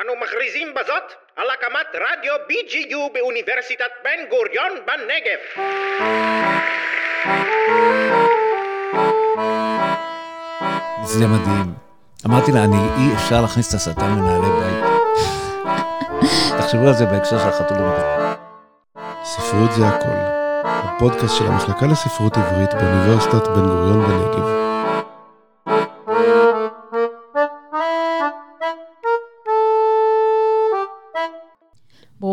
אנו מכריזים בזאת על הקמת רדיו BGU באוניברסיטת בן גוריון בנגב. זה מדהים. אמרתי לה, אני, אי אפשר להכניס את השטן לנעלי בית. תחשבו על זה בהקשר של החתולים. ספרות זה הכל. הפודקאסט של המחלקה לספרות עברית באוניברסיטת בן גוריון בנגב.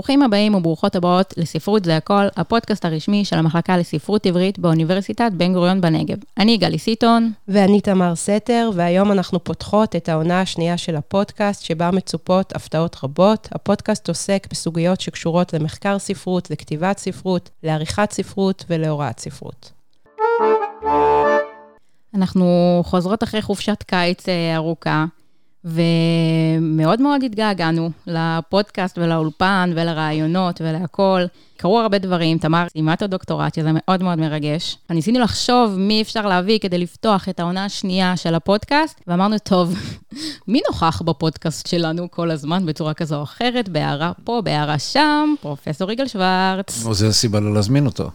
ברוכים הבאים וברוכות הבאות לספרות זה הכל, הפודקאסט הרשמי של המחלקה לספרות עברית באוניברסיטת בן גוריון בנגב. אני גלי סיטון. ואני תמר סתר, והיום אנחנו פותחות את העונה השנייה של הפודקאסט, שבה מצופות הפתעות רבות. הפודקאסט עוסק בסוגיות שקשורות למחקר ספרות, לכתיבת ספרות, לעריכת ספרות ולהוראת ספרות. אנחנו חוזרות אחרי חופשת קיץ אה, ארוכה. ומאוד מאוד התגעגענו לפודקאסט ולאולפן ולרעיונות ולהכול. קרו הרבה דברים, תמר סיימה את הדוקטורט, שזה מאוד מאוד מרגש. ניסינו לחשוב מי אפשר להביא כדי לפתוח את העונה השנייה של הפודקאסט, ואמרנו, טוב, מי נוכח בפודקאסט שלנו כל הזמן בצורה כזו או אחרת, בהערה פה, בהערה שם, פרופסור יגאל שוורץ. זו הסיבה לא להזמין אותו.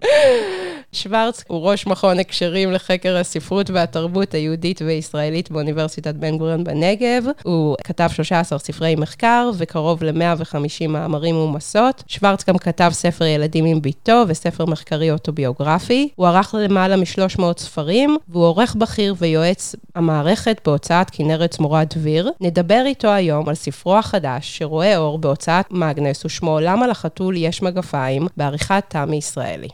שוורץ הוא ראש מכון הקשרים לחקר הספרות והתרבות היהודית וישראלית באוניברסיטת בן גוריון בנגב. הוא כתב 13 ספרי מחקר וקרוב ל-150 מאמרים ומסות. שוורץ גם כתב ספר ילדים עם ביתו וספר מחקרי אוטוביוגרפי. הוא ערך למעלה מ-300 ספרים, והוא עורך בכיר ויועץ המערכת בהוצאת כנרת זמורה דביר. נדבר איתו היום על ספרו החדש, שרואה אור בהוצאת מאגנס, ושמו למה לחתול יש מגפיים, בעריכת תמי ישראלי.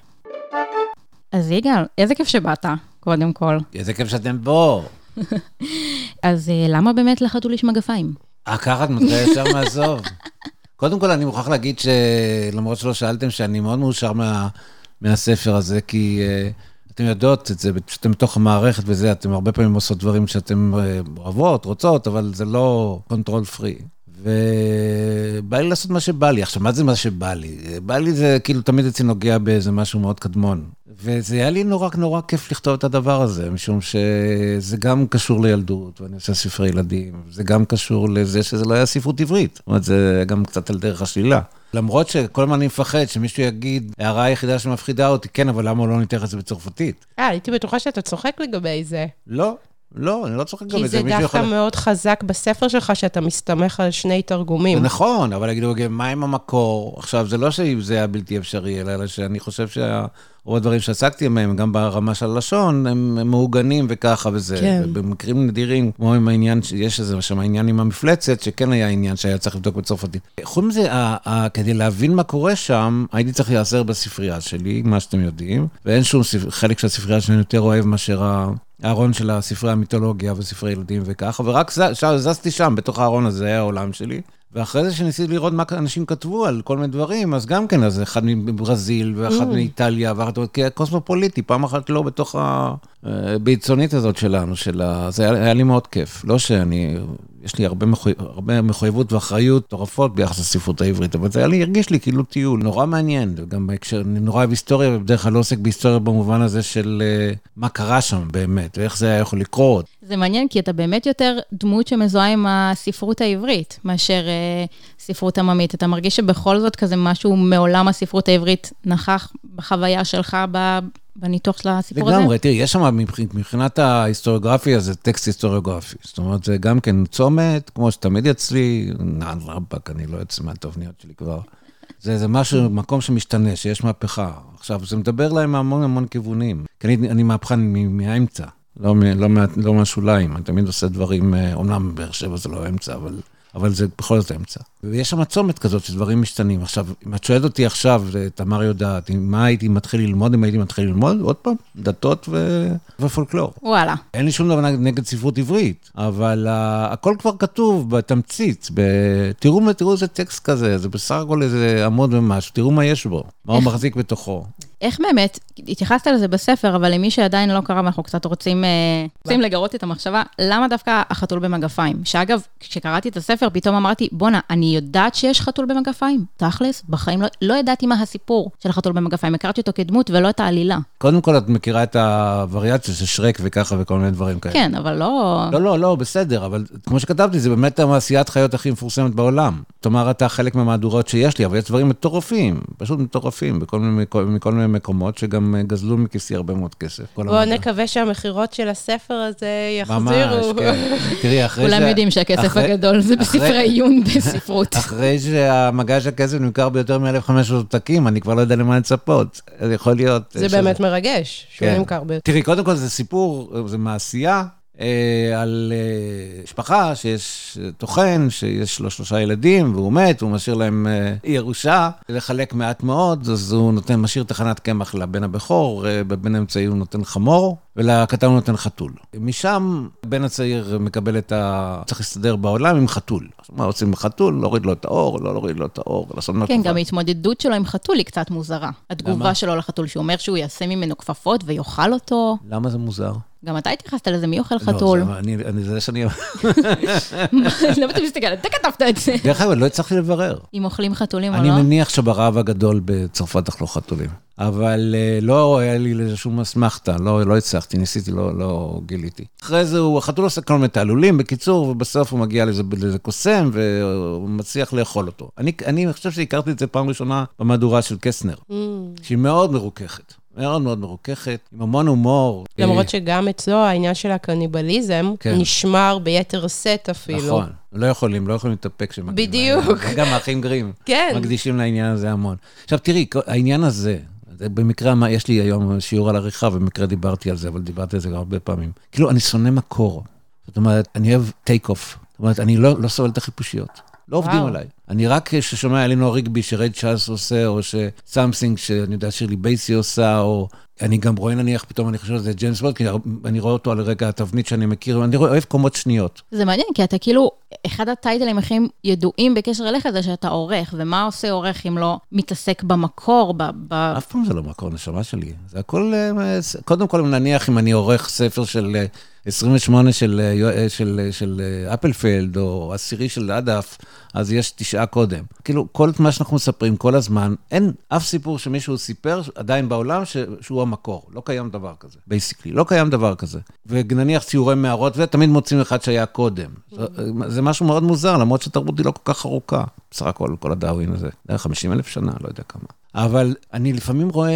אז יגאל, איזה כיף שבאת, קודם כל. איזה כיף שאתם פה. אז אה, למה באמת לחתול יש מגפיים? אה, ככה את מתחילה ישר מהסוף. קודם כל, אני מוכרח להגיד שלמרות שלא שאלתם, שאני מאוד מאושר מה, מהספר הזה, כי uh, אתם יודעות את זה, שאתם בתוך המערכת וזה, אתם הרבה פעמים עושות דברים שאתם uh, אוהבות, רוצות, אבל זה לא control freak. ובא לי לעשות מה שבא לי. עכשיו, מה זה מה שבא לי? בא לי זה כאילו תמיד אצלי נוגע באיזה משהו מאוד קדמון. וזה היה לי נורא נורא כיף לכתוב את הדבר הזה, משום שזה גם קשור לילדות, ואני עושה ספרי ילדים, זה גם קשור לזה שזה לא היה ספרות עברית. זאת אומרת, זה גם קצת על דרך השלילה. למרות שכל הזמן אני מפחד שמישהו יגיד, ההערה היחידה שמפחידה אותי, כן, אבל למה הוא לא ניתח את זה בצרפתית? אה, הייתי בטוחה שאתה צוחק לגבי זה. לא. לא, אני לא צוחק גם את זה. כי זה דווקא יכול... מאוד חזק בספר שלך, שאתה מסתמך על שני תרגומים. נכון, אבל יגידו, מה עם המקור? עכשיו, זה לא שזה היה בלתי אפשרי, אלא שאני חושב שה... רוב הדברים שעסקתי בהם, גם ברמה של הלשון, הם, מעוגנים וככה וזה. כן. במקרים נדירים, כמו עם העניין, שיש איזה שם עניין עם המפלצת, שכן היה עניין שהיה צריך לבדוק בצרפתית. חוץ מזה, כדי להבין מה קורה שם, הייתי צריך להיעזר בספרייה שלי, מה שאתם יודעים, ואין שום חלק של הספרייה שאני יותר אוהב מאשר הארון של הספרי המיתולוגיה וספרי ילדים וככה, ורק זזתי שם, בתוך הארון הזה, היה העולם שלי. ואחרי זה שניסיתי לראות מה אנשים כתבו על כל מיני דברים, אז גם כן, אז אחד מברזיל, ואחד mm. מאיטליה, ואחד, כי קוסמופוליטי, פעם אחת לא בתוך הביצונית הזאת שלנו, של ה... זה היה, היה לי מאוד כיף. לא שאני, יש לי הרבה, מחויב, הרבה מחויבות ואחריות מטורפות ביחס לספרות העברית, אבל זה לי, הרגיש לי כאילו טיול נורא מעניין, וגם בהקשר, אני נורא אוהב היסטוריה, ובדרך כלל לא עוסק בהיסטוריה במובן הזה של uh, מה קרה שם באמת, ואיך זה היה יכול לקרות. זה מעניין, כי אתה באמת יותר דמות שמזוהה עם הספרות העברית, מאשר uh, ספרות עממית. אתה מרגיש שבכל זאת כזה משהו מעולם הספרות העברית נכח בחוויה שלך ב... בניתוח של הסיפור הזה? לגמרי, תראי, יש שם מבחינת ההיסטוריוגרפיה, זה טקסט היסטוריוגרפי. זאת אומרת, זה גם כן צומת, כמו שתמיד אצלי, נען רבאק, אני לא יוצא מהתבניות שלי כבר. זה, זה משהו, מקום שמשתנה, שיש מהפכה. עכשיו, זה מדבר להם מהמון המון כיוונים. כי אני, אני מהפכן מהאמצע, לא, לא, לא מהשוליים. אני תמיד עושה דברים, אומנם באר שבע זה לא אמצע, אבל אבל זה בכל זאת אמצע. ויש שם צומת כזאת שדברים משתנים. עכשיו, אם את שואלת אותי עכשיו, תמר יודעת, מה הייתי מתחיל ללמוד, אם הייתי מתחיל ללמוד, עוד פעם, דתות ו... ופולקלור. וואלה. אין לי שום דבר נגד ספרות עברית, אבל uh, הכל כבר כתוב בתמצית, ב... תראו, תראו איזה טקסט כזה, זה בסך הכל איזה עמוד ומשהו, תראו מה יש בו, מה הוא מחזיק בתוכו. איך באמת, התייחסת לזה בספר, אבל למי שעדיין לא קרא ואנחנו קצת רוצים, אה, רוצים לגרות את המחשבה, למה דווקא החתול במגפיים? שאגב, כשקראתי את הספר, פתאום אמרתי, בואנה, אני יודעת שיש חתול במגפיים. תכלס, בחיים לא, לא ידעתי מה הסיפור של החתול במגפיים, הכרתי אותו כדמות ולא את העלילה. קודם כל, את מכירה את הווריאציה של שרק וככה וכל מיני דברים כאלה. כן, אבל לא... לא, לא, לא, בסדר, אבל כמו שכתבתי, זה באמת המעשיית חיות הכי מפורסמת בעולם. כלומר, אתה חלק מהמהדורות שיש לי, אבל יש דברים מטורפים, פשוט מטורפים, בכל מיני, מכל מיני מקומות, שגם גזלו מכיסי הרבה מאוד כסף. בואו נקווה שהמכירות של הספר הזה יחזירו. ממש, כן. תראי, אחרי ש... כולם יודעים שהכסף אחרי... הגדול זה בספרי עיון בספרות. אחרי שהמגש הכסף נמכר ביותר מ-1,500 עותקים, אני כבר לא יודע למה לצפות. זה יכול להיות... זה באמת מרגש, שהוא כן. נמכר ביותר. תראי, קודם כל זה סיפור, זה מעשייה. אה, על אה, משפחה שיש טוחן, שיש לו שלושה ילדים, והוא מת, הוא משאיר להם אה, ירושה. לחלק מעט מאוד, אז הוא נותן, משאיר תחנת קמח לבן הבכור, בבן האמצעי הוא נותן חמור, ולקטן הוא נותן חתול. משם בן הצעיר מקבל את ה... צריך להסתדר בעולם עם חתול. מה עושים עם חתול? להוריד לו את האור, לא להוריד לו את האור, לעשות מה כן, גם ההתמודדות שלו עם חתול היא קצת מוזרה. התגובה שלו לחתול, שהוא אומר שהוא יעשה ממנו כפפות ויאכל אותו. למה זה מוזר? גם אתה התייחסת לזה, מי אוכל חתול? לא, אני, זה שאני... למה אתה מסתכל? אתה כתבת את זה. דרך אגב, לא הצלחתי לברר. אם אוכלים חתולים או לא? אני מניח שברעב הגדול בצרפת אכלו חתולים. אבל אה, לא היה לי לזה שום אסמכתה, לא, לא הצלחתי, ניסיתי, לא, לא גיליתי. אחרי זה הוא, החתול עושה כל מיני תעלולים, בקיצור, ובסוף הוא מגיע לאיזה, לאיזה קוסם, והוא מצליח לאכול אותו. אני, אני חושב שהכרתי את זה פעם ראשונה במהדורה של קסנר, mm. שהיא מאוד מרוככת. מאוד מאוד מרוככת, עם המון הומור. למרות שגם אצלו העניין של הקניבליזם כן. נשמר ביתר שאת אפילו. נכון, לא יכולים, לא יכולים להתאפק כשמגיעים. בדיוק. גם האחים גרים. כן. מקדישים לעניין הזה המון. עכשיו תראי, העניין הזה, במקרה, מה, יש לי היום שיעור על עריכה, במקרה דיברתי על זה, אבל דיברתי על זה הרבה פעמים. כאילו, אני שונא מקור. זאת אומרת, אני אוהב טייק אוף. זאת אומרת, אני לא, לא סובל את החיפושיות. לא עובדים וואו. עליי. אני רק כששומע אלינור ריגבי שרד צ'אס עושה, או שסמסינג, שאני יודע שירלי בייסי עושה, או אני גם רואה נניח, פתאום אני חושב שזה ג'יימס בולד, כי אני רואה אותו על רקע התבנית שאני מכיר, ואני אוהב קומות שניות. זה מעניין, כי אתה כאילו, אחד ה title ים הכי ידועים בקשר אליך זה שאתה עורך, ומה עושה עורך אם לא מתעסק במקור, ב... ב... אף פעם זה לא מקור, נשמה שלי. זה הכל, אה, קודם כל, נניח אם אני עורך ספר של... 28 של, של, של, של אפלפלד, או עשירי של אדף, אז יש תשעה קודם. כאילו, כל מה שאנחנו מספרים כל הזמן, אין אף סיפור שמישהו סיפר עדיין בעולם ש, שהוא המקור. לא קיים דבר כזה, basically. לא קיים דבר כזה. ונניח ציורי מערות, ותמיד מוצאים אחד שהיה קודם. זה, זה משהו מאוד מוזר, למרות שהתרבות היא לא כל כך ארוכה. בסך הכל, כל הדאווין הזה. זה היה 50 אלף שנה, לא יודע כמה. אבל אני לפעמים רואה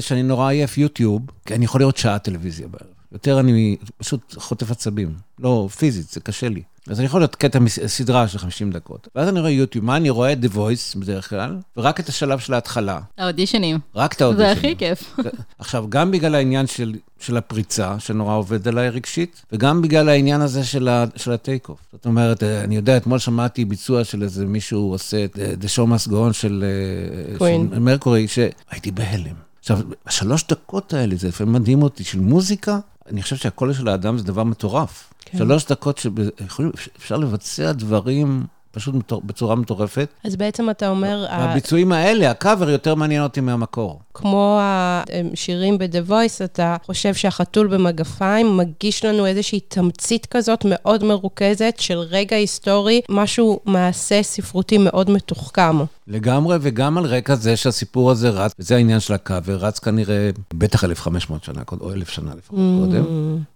שאני נורא עייף יוטיוב, כי אני יכול לראות שעה טלוויזיה בערב. יותר אני פשוט חוטף עצבים. לא, פיזית, זה קשה לי. אז אני יכול להיות קטע סדרה של 50 דקות. ואז אני רואה יוטיוב, מה אני רואה? The Voice בדרך כלל, ורק את השלב של ההתחלה. האודישנים. רק את האודישנים. זה הכי כיף. עכשיו, גם בגלל העניין של, של הפריצה, שנורא עובד עליי רגשית, וגם בגלל העניין הזה של, ה, של הטייק אוף. זאת אומרת, אני יודע, אתמול שמעתי ביצוע של איזה מישהו עושה את The Show Must Go On של, אה, של מרקורי, שהייתי בהלם. עכשיו, השלוש דקות האלה, זה לפעמים מדהים אותי, של מוזיקה, אני חושב שהקול של האדם זה דבר מטורף. כן. שלוש דקות שאפשר לבצע דברים פשוט בצורה מטורפת. אז בעצם אתה אומר... הביצועים האלה, הקאבר יותר מעניין אותי מהמקור. כמו השירים ב-The Voice, אתה חושב שהחתול במגפיים מגיש לנו איזושהי תמצית כזאת מאוד מרוכזת של רגע היסטורי, משהו, מעשה ספרותי מאוד מתוחכם. לגמרי, וגם על רקע זה שהסיפור הזה רץ, וזה העניין של הקאבר, רץ כנראה בטח 1,500 שנה קודם, או 1,000 שנה לפחות mm. קודם,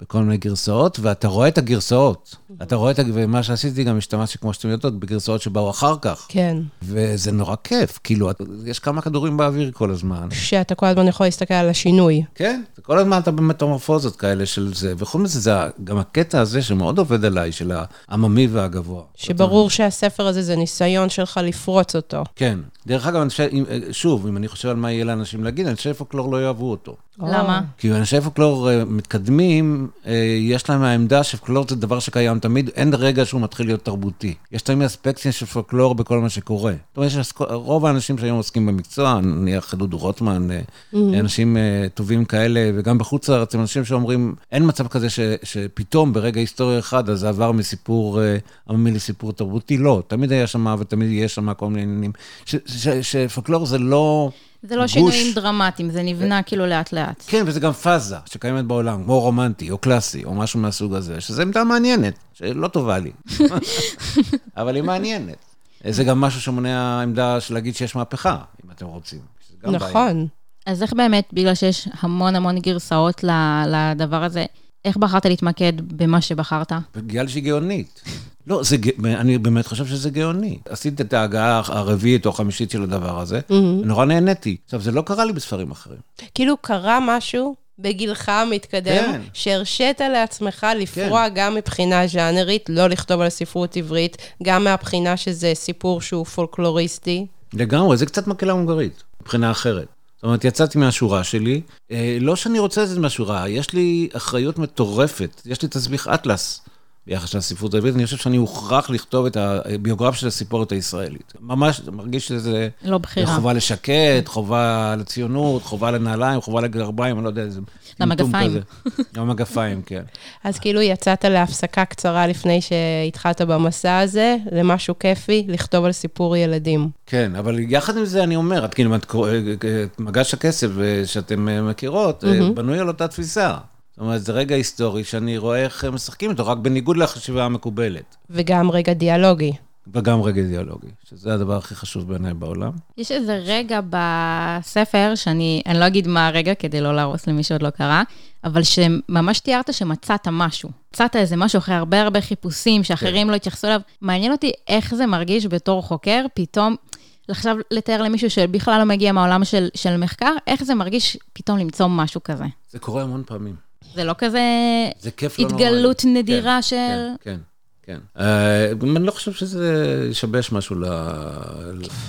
בכל מיני גרסאות, ואתה רואה את הגרסאות. אתה רואה את, ומה שעשיתי גם השתמשתי, כמו שאתם יודעות, בגרסאות שבאו אחר כך. כן. וזה נורא כיף, כאילו, יש כמה כדורים באוויר כל הזמן. שאתה כל הזמן יכול להסתכל על השינוי. כן, כל הזמן אתה במטמורפוזות כאלה של זה, וחוץ מזה, זה גם הקטע הזה שמאוד עובד עליי, של העממי והגבוה. שברור שהספר הזה זה ניסיון שלך לפרוץ אותו. כן. דרך אגב, שוב, אם אני חושב על מה יהיה לאנשים להגיד, אנשי פולקלור לא יאהבו אותו. למה? כי אנשי פולקלור אה, מתקדמים, אה, יש להם העמדה שפולקלור זה דבר שקיים תמיד, אין רגע שהוא מתחיל להיות תרבותי. יש תמיד אספקציה של פולקלור בכל מה שקורה. זאת אומרת, רוב האנשים שהיום עוסקים במקצוע, נניח דודו רוטמן, אה. אנשים טובים כאלה, וגם בחוץ לארץ, הם אנשים שאומרים, אין מצב כזה ש, שפתאום ברגע היסטוריה אחד, אז זה עבר מסיפור עממי לסיפור תרבותי. לא, תמיד היה שם ותמיד יהיה שם כל מיני עניינים. שפולקלור זה לא... זה לא שינויים דרמטיים, זה נבנה כאילו לאט-לאט. כן, וזה גם פאזה שקיימת בעולם, כמו רומנטי או קלאסי או משהו מהסוג הזה, שזו עמדה מעניינת, שלא טובה לי, אבל היא מעניינת. זה גם משהו שמונע עמדה של להגיד שיש מהפכה, אם אתם רוצים. נכון. אז איך באמת, בגלל שיש המון המון גרסאות לדבר הזה, איך בחרת להתמקד במה שבחרת? בגלל שהיא גאונית. לא, זה, אני באמת חושב שזה גאוני. עשיתי את ההגעה הרביעית או החמישית של הדבר הזה, mm-hmm. נורא נהניתי. עכשיו, זה לא קרה לי בספרים אחרים. כאילו, קרה משהו בגילך המתקדם, כן. שהרשית לעצמך לפרוע כן. גם מבחינה ז'אנרית, לא לכתוב על ספרות עברית, גם מהבחינה שזה סיפור שהוא פולקלוריסטי. לגמרי, זה קצת מקהלה הונגרית, מבחינה אחרת. זאת אומרת, יצאתי מהשורה שלי, אה, לא שאני רוצה לצאת מהשורה, יש לי אחריות מטורפת, יש לי תסביך אטלס. ביחס לספרות העברית, אני חושב שאני מוכרח לכתוב את הביוגרף של הסיפורת הישראלית. ממש מרגיש שזה... לא בחירה. חובה לשקט, חובה לציונות, חובה לנעליים, חובה לגרביים, אני לא יודע איזה... למגפיים. למגפיים, כן. אז כאילו יצאת להפסקה קצרה לפני שהתחלת במסע הזה, למשהו כיפי, לכתוב על סיפור ילדים. כן, אבל יחד עם זה אני אומר, את כאילו, את מגש הכסף שאתם מכירות, בנוי על אותה תפיסה. זאת אומרת, זה רגע היסטורי שאני רואה איך הם משחקים איתו, רק בניגוד לחשיבה המקובלת. וגם רגע דיאלוגי. וגם רגע דיאלוגי, שזה הדבר הכי חשוב בעיניי בעולם. יש איזה רגע בספר, שאני אני לא אגיד מה הרגע כדי לא להרוס למי שעוד לא קרא, אבל שממש תיארת שמצאת משהו. מצאת איזה משהו אחרי הרבה הרבה חיפושים שאחרים כן. לא התייחסו אליו. מעניין אותי איך זה מרגיש בתור חוקר, פתאום... עכשיו לתאר למישהו שבכלל לא מגיע מהעולם של, של מחקר, איך זה מרגיש פתאום למצוא משהו כזה. זה קורה המון פעמים. זה לא כזה זה כיף התגלות לא נדירה כן, של... כן, כן. כן. אני לא חושב שזה ישבש משהו ל...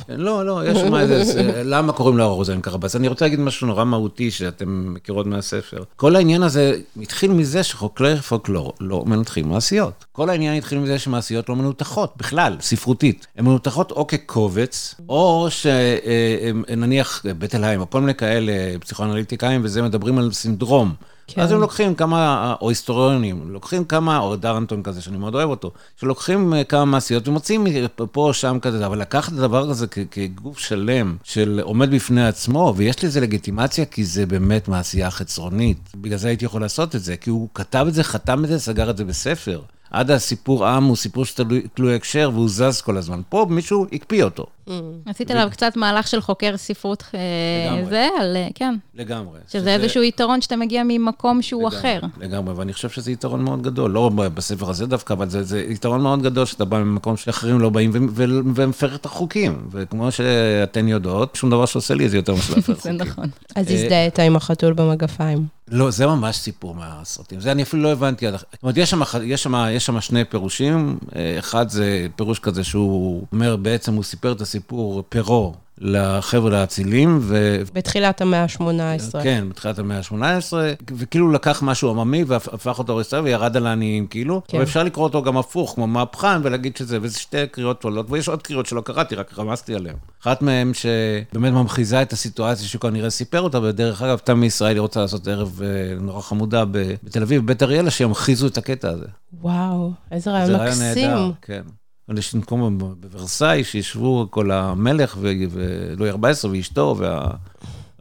לא, לא, יש מה איזה... למה קוראים לו רוזן קרבס? אני רוצה להגיד משהו נורא מהותי שאתם מכירות מהספר. כל העניין הזה התחיל מזה שחוקרי פולקלור לא מנתחים מעשיות. כל העניין התחיל מזה שמעשיות לא מנותחות, בכלל, ספרותית. הן מנותחות או כקובץ, או שנניח בית אליים, או כל מיני כאלה פסיכואנליטיקאים, וזה מדברים על סינדרום. כן. אז הם לוקחים כמה, או היסטוריונים, לוקחים כמה, או דרנטון כזה, שאני מאוד אוהב אותו, שלוקחים אה, כמה מעשיות ומוצאים פה או שם כזה, אבל לקחת את הדבר הזה כגוף שלם, של עומד בפני עצמו, ויש לזה לגיטימציה, כי זה באמת מעשייה חצרונית. בגלל זה הייתי יכול לעשות את זה, כי הוא כתב את זה, חתם את זה, סגר את זה בספר. עד הסיפור עם הוא סיפור שתלוי הקשר והוא זז כל הזמן. פה מישהו הקפיא אותו. Mm. עשית עליו קצת מהלך של חוקר ספרות, אה, זה, על, אה, כן. לגמרי. שזה איזשהו יתרון שאתה מגיע ממקום שהוא אחר. לגמרי, ואני חושב שזה יתרון מאוד גדול, לא בספר הזה דווקא, אבל זה יתרון מאוד גדול שאתה בא ממקום שאחרים לא באים ומפר את החוקים. וכמו שאתן יודעות, שום דבר שעושה לי זה יותר להפר חוקים. זה נכון. אז הזדהית עם החתול במגפיים. לא, זה ממש סיפור מהסרטים. זה אני אפילו לא הבנתי עד... זאת אומרת, יש שם, שני פירושים. אה, אחד זה פירוש כזה שהוא אומר, בעצם הוא סיפר את הסיפור פרו לחבר'ה האצילים. ו... בתחילת המאה ה-18. כן, בתחילת המאה ה-18, וכאילו לקח משהו עממי והפך אותו להיסטוריה וירד על העניים, כאילו. כן. אבל אפשר לקרוא אותו גם הפוך, כמו מהפכן, ולהגיד שזה, וזה שתי קריאות טולות, ויש עוד קריאות שלא קראתי, רק רמזתי עליהן. אחת מהן שבאמת ממחיזה את הסיטואציה שהוא כנראה סיפר אותה, ודרך אגב, תמי ישראלי רוצה לעשות ערב אה, נורא חמודה בתל אביב, בבית אריאלה, שימחיזו את הקטע הזה. וואו, איזה רעיון מקסים. זה רעיון נהדר, כן. יש מקום בוורסאי, שישבו כל המלך ולואי 14 ואשתו, וה...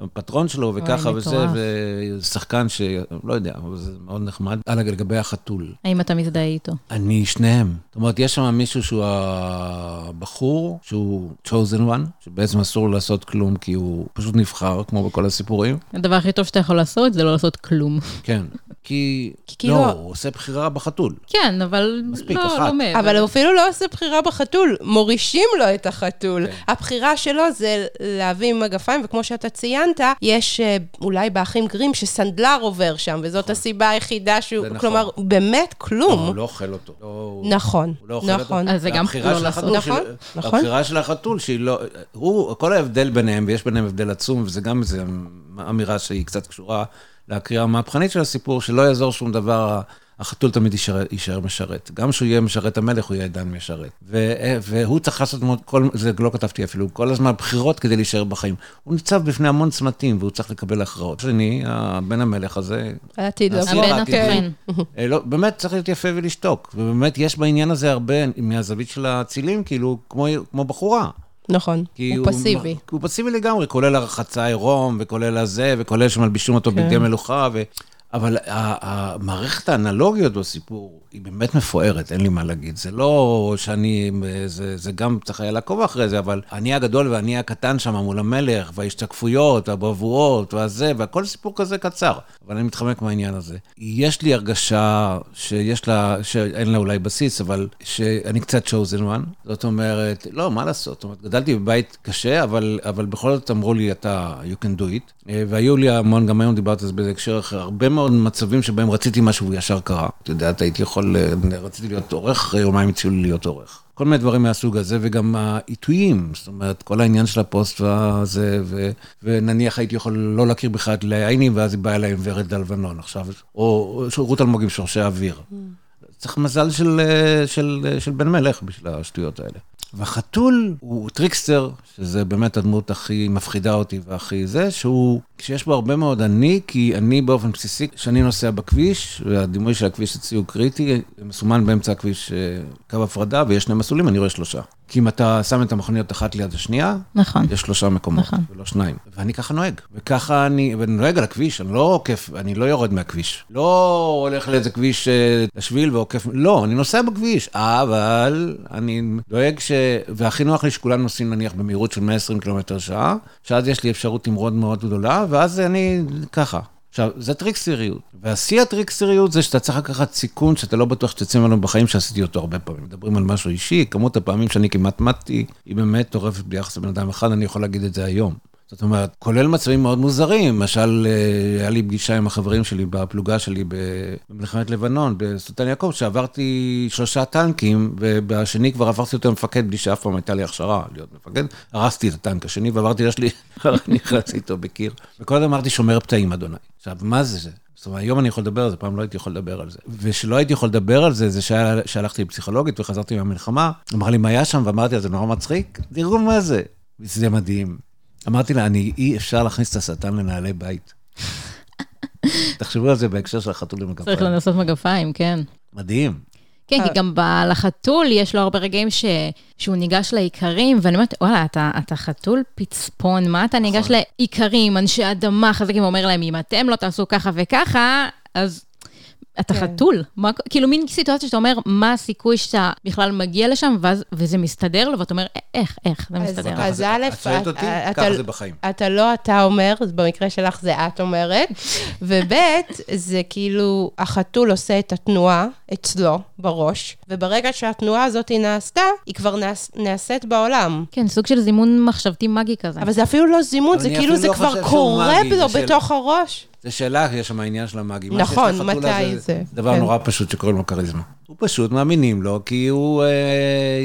הפטרון שלו וככה וזה, ושחקן שלא יודע, אבל זה מאוד נחמד. הלאה, לגבי החתול. האם אתה מזדהה איתו? אני שניהם. זאת אומרת, יש שם מישהו שהוא הבחור, שהוא chosen one, שבעצם אסור לעשות כלום כי הוא פשוט נבחר, כמו בכל הסיפורים. הדבר הכי טוב שאתה יכול לעשות זה לא לעשות כלום. כן. כי, כי לא, לא, הוא עושה בחירה בחתול. כן, אבל מספיק, לא, אחת. לא מעבר. אבל הוא אפילו לא עושה בחירה בחתול, מורישים לו את החתול. כן. הבחירה שלו זה להביא מגפיים, וכמו שאתה ציינת, יש אה, אולי באחים גרים שסנדלר עובר שם, וזאת נכון. הסיבה היחידה שהוא, נכון. כלומר, באמת כלום. לא, הוא לא אוכל אותו. לא, נכון, הוא לא אוכל נכון. אותו. אז זה גם לא לעשות. נכון, נכון. הבחירה של החתול, שהיא לא... הוא, כל ההבדל ביניהם, ויש ביניהם הבדל עצום, וזה גם איזו אמירה שהיא קצת קשורה לקריאה המהפכנית של הסיפור, שלא יעזור שום דבר, החתול תמיד יישאר, יישאר משרת. גם כשהוא יהיה משרת המלך, הוא יהיה עדיין משרת. ו, והוא צריך לעשות, כל, זה לא כתבתי אפילו, כל הזמן בחירות כדי להישאר בחיים. הוא ניצב בפני המון צמתים, והוא צריך לקבל הכרעות. שני, בן המלך הזה... העתיד לבוא. הבן התוכן. לא, באמת צריך להיות יפה ולשתוק. ובאמת יש בעניין הזה הרבה, מהזווית של האצילים, כאילו, כמו, כמו בחורה. נכון, הוא, הוא פסיבי. הוא פסיבי לגמרי, כולל הרחצה עירום, וכולל הזה, וכולל שמלבישים אותו כן. בגדי מלוכה, ו... אבל המערכת האנלוגיות בסיפור היא באמת מפוארת, אין לי מה להגיד. זה לא שאני, זה, זה גם צריך היה לעקוב אחרי זה, אבל אני הגדול ואני הקטן שם מול המלך, וההשתקפויות, והבבואות, והזה, והכל סיפור כזה קצר. אבל אני מתחמק מהעניין הזה. יש לי הרגשה שיש לה, שאין לה אולי בסיס, אבל שאני קצת chosen one. זאת אומרת, לא, מה לעשות? זאת אומרת, גדלתי בבית קשה, אבל, אבל בכל זאת אמרו לי, אתה, you can do it. והיו לי המון, גם היום דיברת על זה באיזה הקשר אחר, הרבה מאוד מצבים שבהם רציתי משהו וישר קרה. את יודעת, הייתי יכול, רציתי להיות עורך, אחרי יומיים הציעו לי להיות עורך. כל מיני דברים מהסוג הזה, וגם העיתויים, זאת אומרת, כל העניין של הפוסט והזה, ו, ונניח הייתי יכול לא להכיר בכלל את לאה עיני, ואז היא באה אליי עם ורד הלבנון עכשיו, או רות אלמוג עם שורשי אוויר. Mm. צריך מזל של, של, של בן מלך בשביל השטויות האלה. והחתול הוא טריקסטר, שזה באמת הדמות הכי מפחידה אותי והכי זה, שהוא, שיש בו הרבה מאוד אני, כי אני באופן בסיסי, כשאני נוסע בכביש, והדימוי של הכביש אצלי הוא קריטי, מסומן באמצע הכביש אה, קו הפרדה, ויש שני מסלולים, אני רואה שלושה. כי אם אתה שם את המכוניות אחת ליד השנייה, נכון. יש שלושה מקומות, נכון. ולא שניים. ואני ככה נוהג. וככה אני, ואני נוהג על הכביש, אני לא עוקף, אני לא יורד מהכביש. לא הולך לאיזה כביש אה, לשביל ועוקף, לא, אני נוסע בכביש, אבל אני דואג ש... והכי נוח לי שכולם נוסעים נניח במהירות של 120 קילומטר שעה, שאז יש לי אפשרות למרוד מאוד גדולה, ואז אני ככה. עכשיו, זה טריקסטריות. והשיא הטריקסטריות זה שאתה צריך לקחת סיכון שאתה לא בטוח שתצא ממנו בחיים, שעשיתי אותו הרבה פעמים. מדברים על משהו אישי, כמות הפעמים שאני כמעט מתתי, היא באמת טורפת ביחס לבן אדם אחד, אני יכול להגיד את זה היום. זאת אומרת, כולל מצבים מאוד מוזרים, למשל, אה, היה לי פגישה עם החברים שלי בפלוגה שלי במלחמת לבנון, בסולטן יעקב, שעברתי שלושה טנקים, ובשני כבר עברתי אותו למפקד בלי שאף פעם הייתה לי הכשרה להיות מפקד. הרסתי את הטנק השני ועברתי לשלי, נכנסתי איתו בקיר. הזמן אמרתי, שומר פתאים, אדוני. עכשיו, מה זה זה? זאת אומרת, היום אני יכול לדבר על זה, פעם לא הייתי יכול לדבר על זה. ושלא הייתי יכול לדבר על זה, זה שהלכתי לפסיכולוגית וחזרתי מהמלחמה, אמר לי, מה היה שם? ואמרתי, זה נורא מצחיק, תראו מה זה. זה מדהים. אמרתי לה, אני, אי אפשר להכניס את השטן לנעלי בית. תחשבו על זה בהקשר של החתול עם מגפיים. צריך לנסות מגפיים, כן. מדהים. כן, כי גם לחתול יש לו הרבה רגעים ש... שהוא ניגש לאיכרים, ואני אומרת, וואלה, אתה, אתה חתול פצפון, מה אתה ניגש נכון. לאיכרים, אנשי אדמה חזקים, ואומר להם, אם אתם לא תעשו ככה וככה, אז אתה כן. חתול. מה, כאילו מין סיטואציה שאתה אומר, מה הסיכוי שאתה בכלל מגיע לשם, ואז, וזה מסתדר לו, ואתה אומר, איך, איך זה מסתדר. אז א', את שואלת אותי, ככה זה בחיים. אתה לא אתה אומר, במקרה שלך זה את אומרת, וב', זה כאילו, החתול עושה את התנועה אצלו, בראש, וברגע שהתנועה הזאת נעשתה, היא כבר נעשית בעולם. כן, סוג של זימון מחשבתי מגי כזה. אבל זה אפילו לא זימון, זה כאילו זה לא כבר קורה לו בתוך הראש. זה שאלה, יש שם העניין של המאגים. נכון, מתי זה? זה דבר כן. נורא פשוט שקוראים לו כריזמה. הוא פשוט מאמינים לו, כי הוא, אה,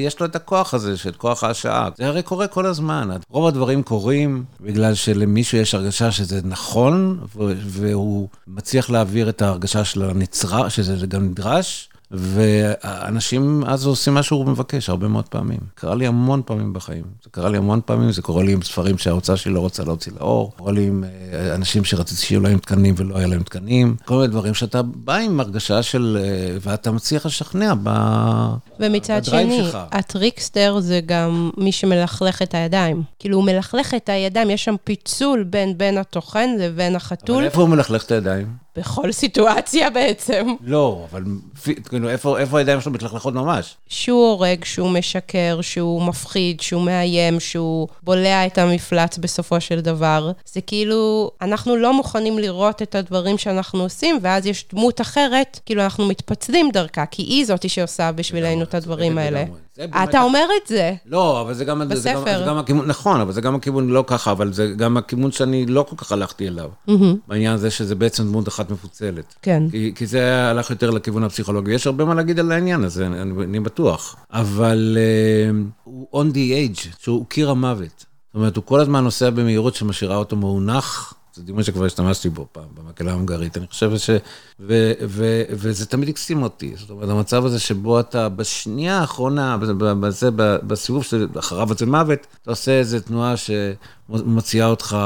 יש לו את הכוח הזה, של כוח ההשעה. זה הרי קורה כל הזמן. רוב הדברים קורים בגלל שלמישהו יש הרגשה שזה נכון, והוא מצליח להעביר את ההרגשה של הנצרה, שזה גם נדרש. ואנשים אז עושים מה שהוא מבקש הרבה מאוד פעמים. קרה לי המון פעמים בחיים. זה קרה לי המון פעמים, זה קורה לי עם ספרים שההוצאה שלי לא רוצה להוציא לאור, קורה לי עם אה, אנשים שרציתי שיהיו להם תקנים ולא היה להם תקנים, כל מיני דברים שאתה בא עם הרגשה של, אה, ואתה מצליח לשכנע ב... ומצד שני, שלך. הטריקסטר זה גם מי שמלכלך את הידיים. כאילו, הוא מלכלך את הידיים, יש שם פיצול בין בין התוכן לבין החתול. אבל איפה הוא מלכלך את הידיים? בכל סיטואציה בעצם. לא, אבל כאילו, איפה, איפה הידיים שלו מתלכלכות ממש? שהוא הורג, שהוא משקר, שהוא מפחיד, שהוא מאיים, שהוא בולע את המפלץ בסופו של דבר. זה כאילו, אנחנו לא מוכנים לראות את הדברים שאנחנו עושים, ואז יש דמות אחרת, כאילו אנחנו מתפצלים דרכה, כי היא זאתי שעושה בשבילנו את הדברים האלה. אתה אומר את זה. לא, אבל זה גם... בספר. זה גם, זה גם הכיוון, נכון, אבל זה גם הכיוון לא ככה, אבל זה גם הכיוון שאני לא כל כך הלכתי אליו. Mm-hmm. בעניין הזה שזה בעצם דמות אחת מפוצלת. כן. כי, כי זה הלך יותר לכיוון הפסיכולוגי. יש הרבה מה להגיד על העניין הזה, אני, אני בטוח. אבל uh, הוא on the age, שהוא קיר המוות. זאת אומרת, הוא כל הזמן נוסע במהירות שמשאירה אותו מאונח. זה דימוי שכבר השתמשתי בו פעם, במקהלה ההונגרית. אני חושב ש... ו, ו, וזה תמיד הקסים אותי. זאת אומרת, המצב הזה שבו אתה בשנייה האחרונה, בזה, בסיבוב שאחריו אצל מוות, אתה עושה איזו תנועה ש... מוציאה אותך,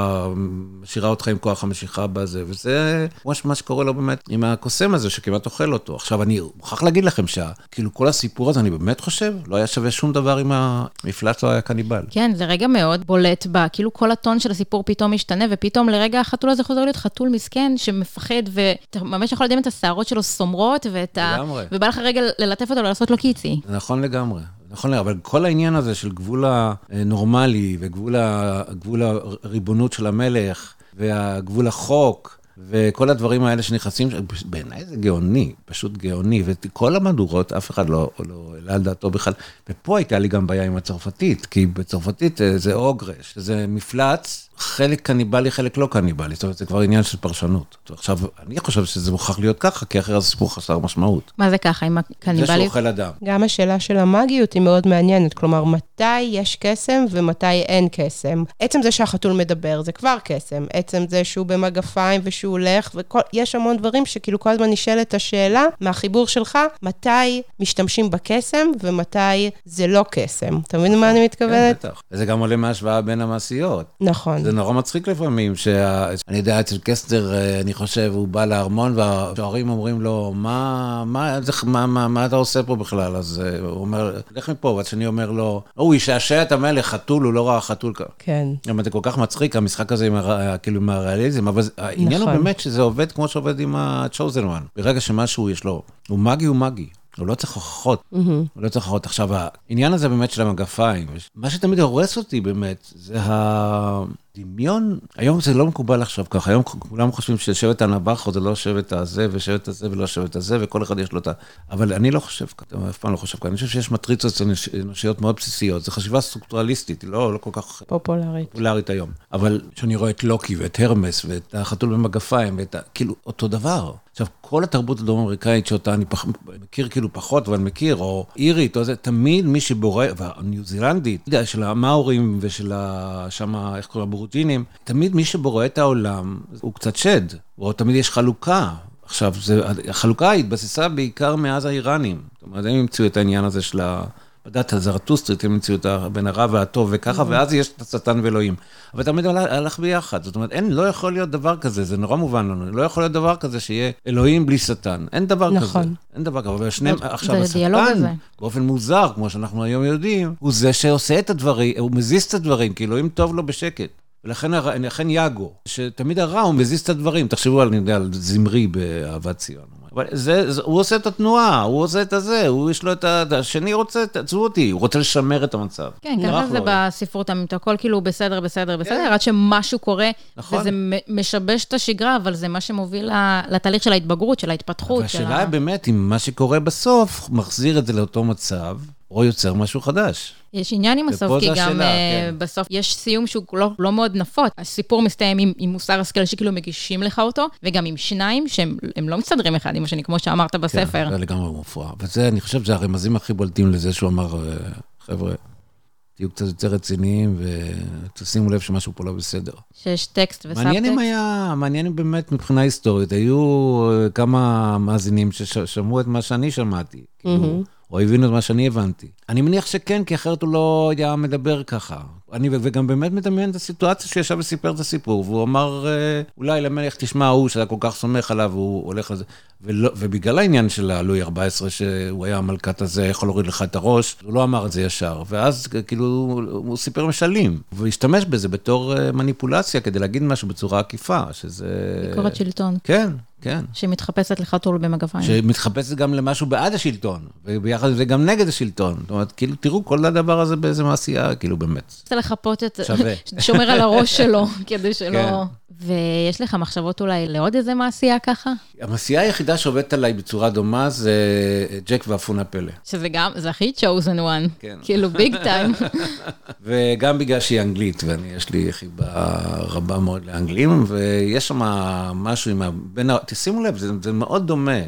משאירה אותך עם כוח המשיכה בזה, וזה מה שקורה לו באמת עם הקוסם הזה שכמעט אוכל אותו. עכשיו, אני מוכרח להגיד לכם שכאילו כל הסיפור הזה, אני באמת חושב, לא היה שווה שום דבר אם המפלט לא היה קניבל. כן, זה רגע מאוד בולט בה, כאילו כל הטון של הסיפור פתאום משתנה, ופתאום לרגע החתול הזה חוזר להיות חתול מסכן שמפחד, ואתה ממש יכול לדמיין את השערות שלו סומרות, ואת ה... לגמרי. ובא לך רגע ללטף אותו ולעשות לו קיצי. נכון לגמרי. נכון, אבל כל העניין הזה של גבול הנורמלי וגבול הריבונות של המלך והגבול החוק, וכל הדברים האלה שנכנסים, בעיניי זה גאוני, פשוט גאוני, וכל המהדורות, אף אחד לא, לא העלה על דעתו בכלל. ופה הייתה לי גם בעיה עם הצרפתית, כי בצרפתית אה, זה אוגרש, זה מפלץ חלק קניבלי, חלק לא קניבלי. זאת אומרת, זה כבר עניין של פרשנות. עכשיו, אני חושב שזה מוכרח להיות ככה, כי אחרת זה סיפור חסר משמעות. מה זה ככה עם הקניבלי? זה שאוכל אדם. גם השאלה של המאגיות היא מאוד מעניינת. כלומר, מתי יש קסם ומתי אין קסם. עצם זה שהחתול מדבר, זה כבר קסם. עצם זה שהוא במגפיים ושהוא הולך, ויש המון דברים שכאילו כל הזמן נשאלת השאלה, מהחיבור שלך, מתי משתמשים בקסם ומתי זה לא קסם. אתה מבין מה אני מתכוונת? כן, בטח. וזה גם עולה מהשוואה בין המעשיות. נכון. זה נורא מצחיק לפעמים, שאני יודע, אצל קסטר, אה, אני חושב, הוא בא לארמון, והשוערים אומרים לו, מה, מה, מה, מה, מה אתה עושה פה בכלל? אז אה, הוא אומר, לך מפה, והשני אומר לו, הוא ישעשע את המלך, חתול, הוא לא ראה חתול ככה. כן. זה כל כך מצחיק, המשחק הזה עם. כאילו, עם הריאליזם, אבל העניין נכון. הוא באמת שזה עובד כמו שעובד עם ה-chosen one. ברגע שמשהו יש לו, הוא מגי, הוא מגי. הוא לא צריך הוכחות, mm-hmm. הוא לא צריך הוכחות. עכשיו, העניין הזה באמת של המגפיים, מה שתמיד הורס אותי באמת, זה הדמיון, היום זה לא מקובל עכשיו ככה, היום כולם חושבים ששבט הנבחו זה לא שבט הזה ושבט הזה ולא שבט הזה, וכל אחד יש לו את ה... אבל אני לא חושב ככה, אף פעם לא חושב ככה, אני חושב שיש מטריצות אנושיות מאוד בסיסיות, זו חשיבה סטרוקטורליסטית, לא, לא כל כך... פופולרית. פופולרית היום. אבל כשאני רואה את לוקי ואת הרמס ואת החתול במגפיים, ואת ה... כאילו, אותו דבר. עכשיו, כל התרבות הדרום-אמריקאית שאותה אני פח, מכיר כאילו פחות, אבל מכיר, או אירית, או זה, תמיד מי שבורא, והניו זילנדית, של המאורים ושל ה... שמה, איך קוראים, הבורג'ינים, תמיד מי שבורא את העולם הוא קצת שד, או תמיד יש חלוקה. עכשיו, זה, החלוקה התבססה בעיקר מאז האיראנים. זאת אומרת, הם המציאו את העניין הזה של ה... בדת הזרטוסטרית, הם המציאו את בין הרע והטוב וככה, ואז יש את השטן ואלוהים. אבל תמיד הלך ביחד, זאת אומרת, אין, לא יכול להיות דבר כזה, זה נורא מובן לנו, לא יכול להיות דבר כזה שיהיה אלוהים בלי שטן, אין דבר כזה. נכון. אין דבר כזה, אבל שניהם, עכשיו השטן, באופן מוזר, כמו שאנחנו היום יודעים, הוא זה שעושה את הדברים, הוא מזיז את הדברים, כי אלוהים טוב לו בשקט. ולכן יאגו, שתמיד הרע הוא מזיז את הדברים, תחשבו על, אני יודע, על זמרי באהבת ציון. אבל זה, זה, הוא עושה את התנועה, הוא עושה את הזה, הוא יש לו את ה... השני רוצה, תעצבו אותי, הוא רוצה לשמר את המצב. כן, ככה זה בספרות המית, הכל כאילו בסדר, בסדר, בסדר, כן. עד שמשהו קורה, נכון. וזה משבש את השגרה, אבל זה מה שמוביל לתהליך של ההתבגרות, של ההתפתחות. והשאלה היא באמת, אם מה שקורה בסוף מחזיר את זה לאותו מצב, או יוצר משהו חדש. יש עניין עם הסוף, כי גם השאלה, uh, כן. בסוף יש סיום שהוא לא, לא מאוד נפוץ. הסיפור מסתיים עם, עם מוסר השכל שכאילו מגישים לך אותו, וגם עם שניים שהם לא מסתדרים אחד עם השני, כמו שאמרת בספר. כן, זה לגמרי מופרע. וזה, אני חושב, זה הרמזים הכי בולטים לזה שהוא אמר, אה, חבר'ה, תהיו קצת יותר רציניים ותשימו לב שמשהו פה לא בסדר. שיש טקסט וסאבטקסט. מעניין אם היה, מעניין אם באמת מבחינה היסטורית, היו אה, כמה מאזינים ששמעו את מה שאני שמעתי. Mm-hmm. כאילו, או הבינו את מה שאני הבנתי. אני מניח שכן, כי אחרת הוא לא היה מדבר ככה. אני וגם באמת מדמיין את הסיטואציה שישב וסיפר את הסיפור, והוא אמר, אה, אולי למלך תשמע, הוא שאתה כל כך סומך עליו, הוא הולך לזה. ולא, ובגלל העניין של הלואי 14, שהוא היה המלכת הזה, יכול להוריד לך את הראש, הוא לא אמר את זה ישר. ואז כאילו, הוא סיפר משלים, והשתמש בזה בתור אה, מניפולציה כדי להגיד משהו בצורה עקיפה, שזה... ביקורת שלטון. כן, כן. שמתחפשת לחתול במגפיים. שמתחפשת גם למשהו בעד השלטון, וביחד עם זה גם נגד השלטון. זאת אומרת, כאילו, תראו כל הדבר הזה באיזה מעשייה, כאילו, באמת. רוצה לחפות את... שווה. שומר על הראש שלו, כדי שלא... כן. ויש לך מחשבות אולי לעוד איזה מעשייה ככה? המעשייה היחידה שעובדת עליי בצורה דומה זה ג'ק ואפונה פלא. שזה גם, זה הכי chosen one. כן. כאילו ביג טיים. וגם בגלל שהיא אנגלית, ואני, יש לי חיבה רבה מאוד לאנגלים, ויש שם משהו עם ה... בין ה... תשימו לב, זה, זה מאוד דומה.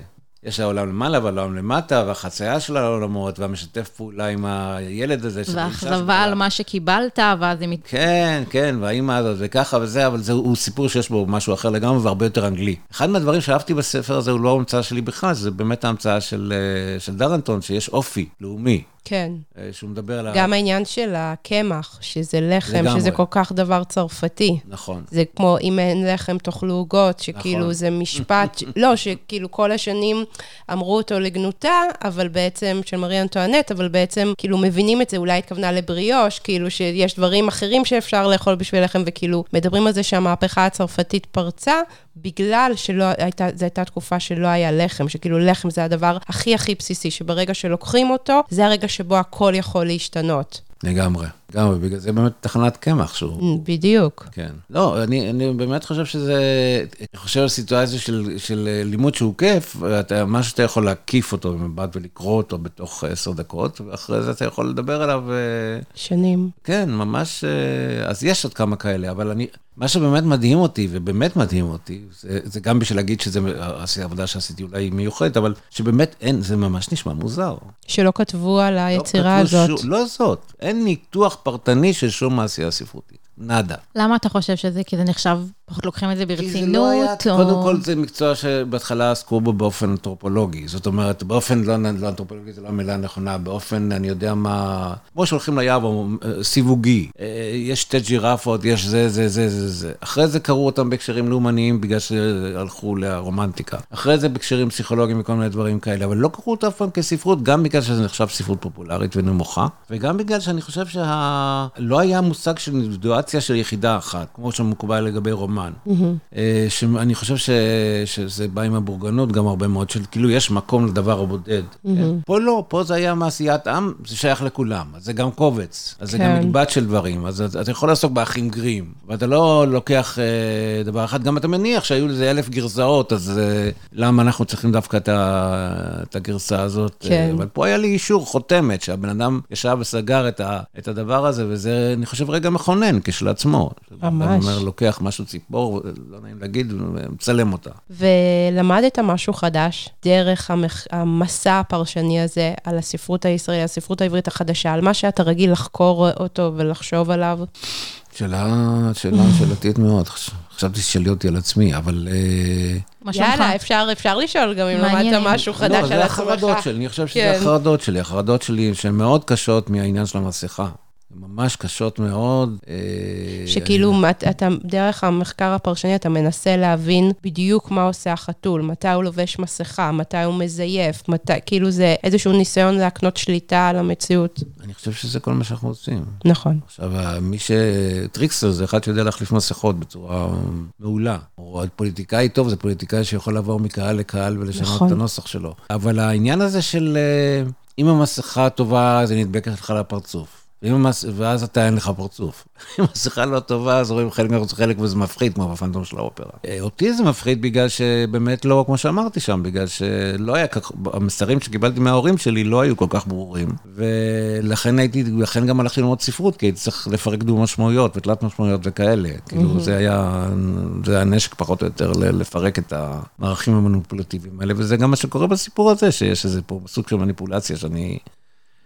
יש העולם למעלה והעולם למטה, והחצייה של העולמות, והמשתף פעולה עם הילד הזה. והאכזבה על מה שקיבלת, ואז היא... כן, כן, והאימא הזאת, וככה וזה, אבל זהו סיפור שיש בו משהו אחר לגמרי והרבה יותר אנגלי. אחד מהדברים שאהבתי בספר הזה הוא לא המצאה שלי בכלל, זה באמת ההמצאה של, אה, של דרנטון, שיש אופי לאומי. כן. אה, שהוא מדבר על... גם העניין של הקמח, שזה לחם, לגמרי. שזה כל כך דבר צרפתי. נכון. זה כמו אם אין לחם תאכלו עוגות, שכאילו נכון. זה משפט. לא, שכאילו כל השנים אמרו אותו לגנותה, אבל בעצם, של מרי אנטואנט, אבל בעצם כאילו מבינים את זה, אולי התכוונה לבריאוש, כאילו שיש דברים אחרים שאפשר לאכול בשביל לחם, וכאילו מדברים על זה שהמהפכה הצרפתית פרצה, בגלל שלא הייתה, הייתה תקופה שלא היה לחם, שכאילו לחם זה הדבר הכי הכי בסיסי, שברגע שלוקחים אותו, זה הרגע שבו הכל יכול להשתנות. לגמרי, לגמרי, בגלל זה באמת תחנת קמח שהוא... בדיוק. כן. לא, אני, אני באמת חושב שזה... אני חושב על סיטואציה של, של אה, לימוד שהוא כיף, ואתה, משהו שאתה יכול להקיף אותו במבט ולקרוא אותו בתוך עשר דקות, ואחרי זה אתה יכול לדבר עליו... אה, שנים. כן, ממש... אה, אז יש עוד כמה כאלה, אבל אני... מה שבאמת מדהים אותי, ובאמת מדהים אותי, זה, זה גם בשביל להגיד שזה העבודה שעשיתי אולי מיוחדת, אבל שבאמת אין, זה ממש נשמע מוזר. שלא כתבו על היצירה לא כתבו הזאת. שום- לא זאת, אין ניתוח פרטני של שום מעשייה ספרותית. נאדה. למה אתה חושב שזה? כי זה נחשב, פחות לוקחים את זה כי זה ברצינות? לא היה, או- קודם כל זה מקצוע שבהתחלה עסקו בו באופן אנתרופולוגי. זאת אומרת, באופן לא, לא אנתרופולוגי, זה לא המילה הנכונה, באופן, אני יודע מה, כמו שהולכים ליער, סיווגי. אה, יש שתי ג'ירפות, יש זה, זה, זה, זה, זה. אחרי זה קראו אותם בהקשרים לאומניים בגלל שהלכו לרומנטיקה. אחרי זה בהקשרים פסיכולוגיים וכל מיני דברים כאלה, אבל לא קראו אותם אף פעם כספרות, גם בגלל שזה נחשב ספרות פופולרית ונמוכה, וגם בגלל שאני חושב שלא היה מושג של אינדיבידואציה של יחידה אחת, כמו שמקובל לגבי רומן. אה, שאני חושב ש, שזה בא עם הבורגנות גם הרבה מאוד, של כאילו יש מקום לדבר הבודד. כן? פה לא, פה זה היה מעשיית עם, זה שייך לכולם. אז זה גם קובץ, אז זה גם כן. מקבץ של דברים. אז אתה- יכול לעסוק באחים גרים, ואתה לא לוקח אה, דבר אחד, גם אתה מניח שהיו לזה אלף גרסאות, אז אה, למה אנחנו צריכים דווקא את, ה, את הגרסה הזאת? כן. אה, אבל פה היה לי אישור, חותמת, שהבן אדם ישב וסגר את, ה, את הדבר הזה, וזה, אני חושב, רגע מכונן כשלעצמו. ממש. אתה אומר, לוקח משהו, ציפור, לא נעים להגיד, ומצלם אותה. ולמדת משהו חדש דרך המח... המסע הפרשני הזה על הספרות הישראלית, הספרות העברית החדשה, על מה שאתה רגיל לחקור אותו ולחשוב עליו. שאלה, שאלה שאלתית מאוד. חש- חשבתי ששאלי אותי על עצמי, אבל... אה? יאללה, אפשר, אפשר לשאול גם אם. למדת משהו לא, חדש על זה עצמך. החרדות שלי, אני חושב שזה כן. החרדות שלי, החרדות שלי שהן מאוד קשות מהעניין של המסכה. ממש קשות מאוד. אה, שכאילו, מת- אתה, דרך המחקר הפרשני, אתה מנסה להבין בדיוק מה עושה החתול, מתי הוא לובש מסכה, מתי הוא מזייף, מתי, כאילו זה איזשהו ניסיון להקנות שליטה על המציאות. אני חושב שזה כל מה שאנחנו עושים. נכון. עכשיו, מי ש... טריקסטר זה אחד שיודע להחליף מסכות בצורה מעולה. או פוליטיקאי טוב זה פוליטיקאי שיכול לעבור מקהל לקהל ולשנות נכון. את הנוסח שלו. אבל העניין הזה של אה, אם המסכה טובה, זה נדבקת לך לפרצוף. ואז אתה אין לך פרצוף. אם המסכה לא טובה, אז רואים חלק מהפרצוף חלק וזה מפחיד, כמו בפנטום של האופרה. אה, אותי זה מפחיד בגלל שבאמת לא, כמו שאמרתי שם, בגלל שלא היה כך, המסרים שקיבלתי מההורים שלי לא היו כל כך ברורים. ולכן הייתי, לכן גם הלכתי ללמוד ספרות, כי הייתי צריך לפרק דו משמעויות ותלת משמעויות וכאלה. כאילו, זה היה, זה היה נשק פחות או יותר לפרק את המערכים המניפולטיביים האלה, וזה גם מה שקורה בסיפור הזה, שיש איזה פה סוג של מניפולציה שאני...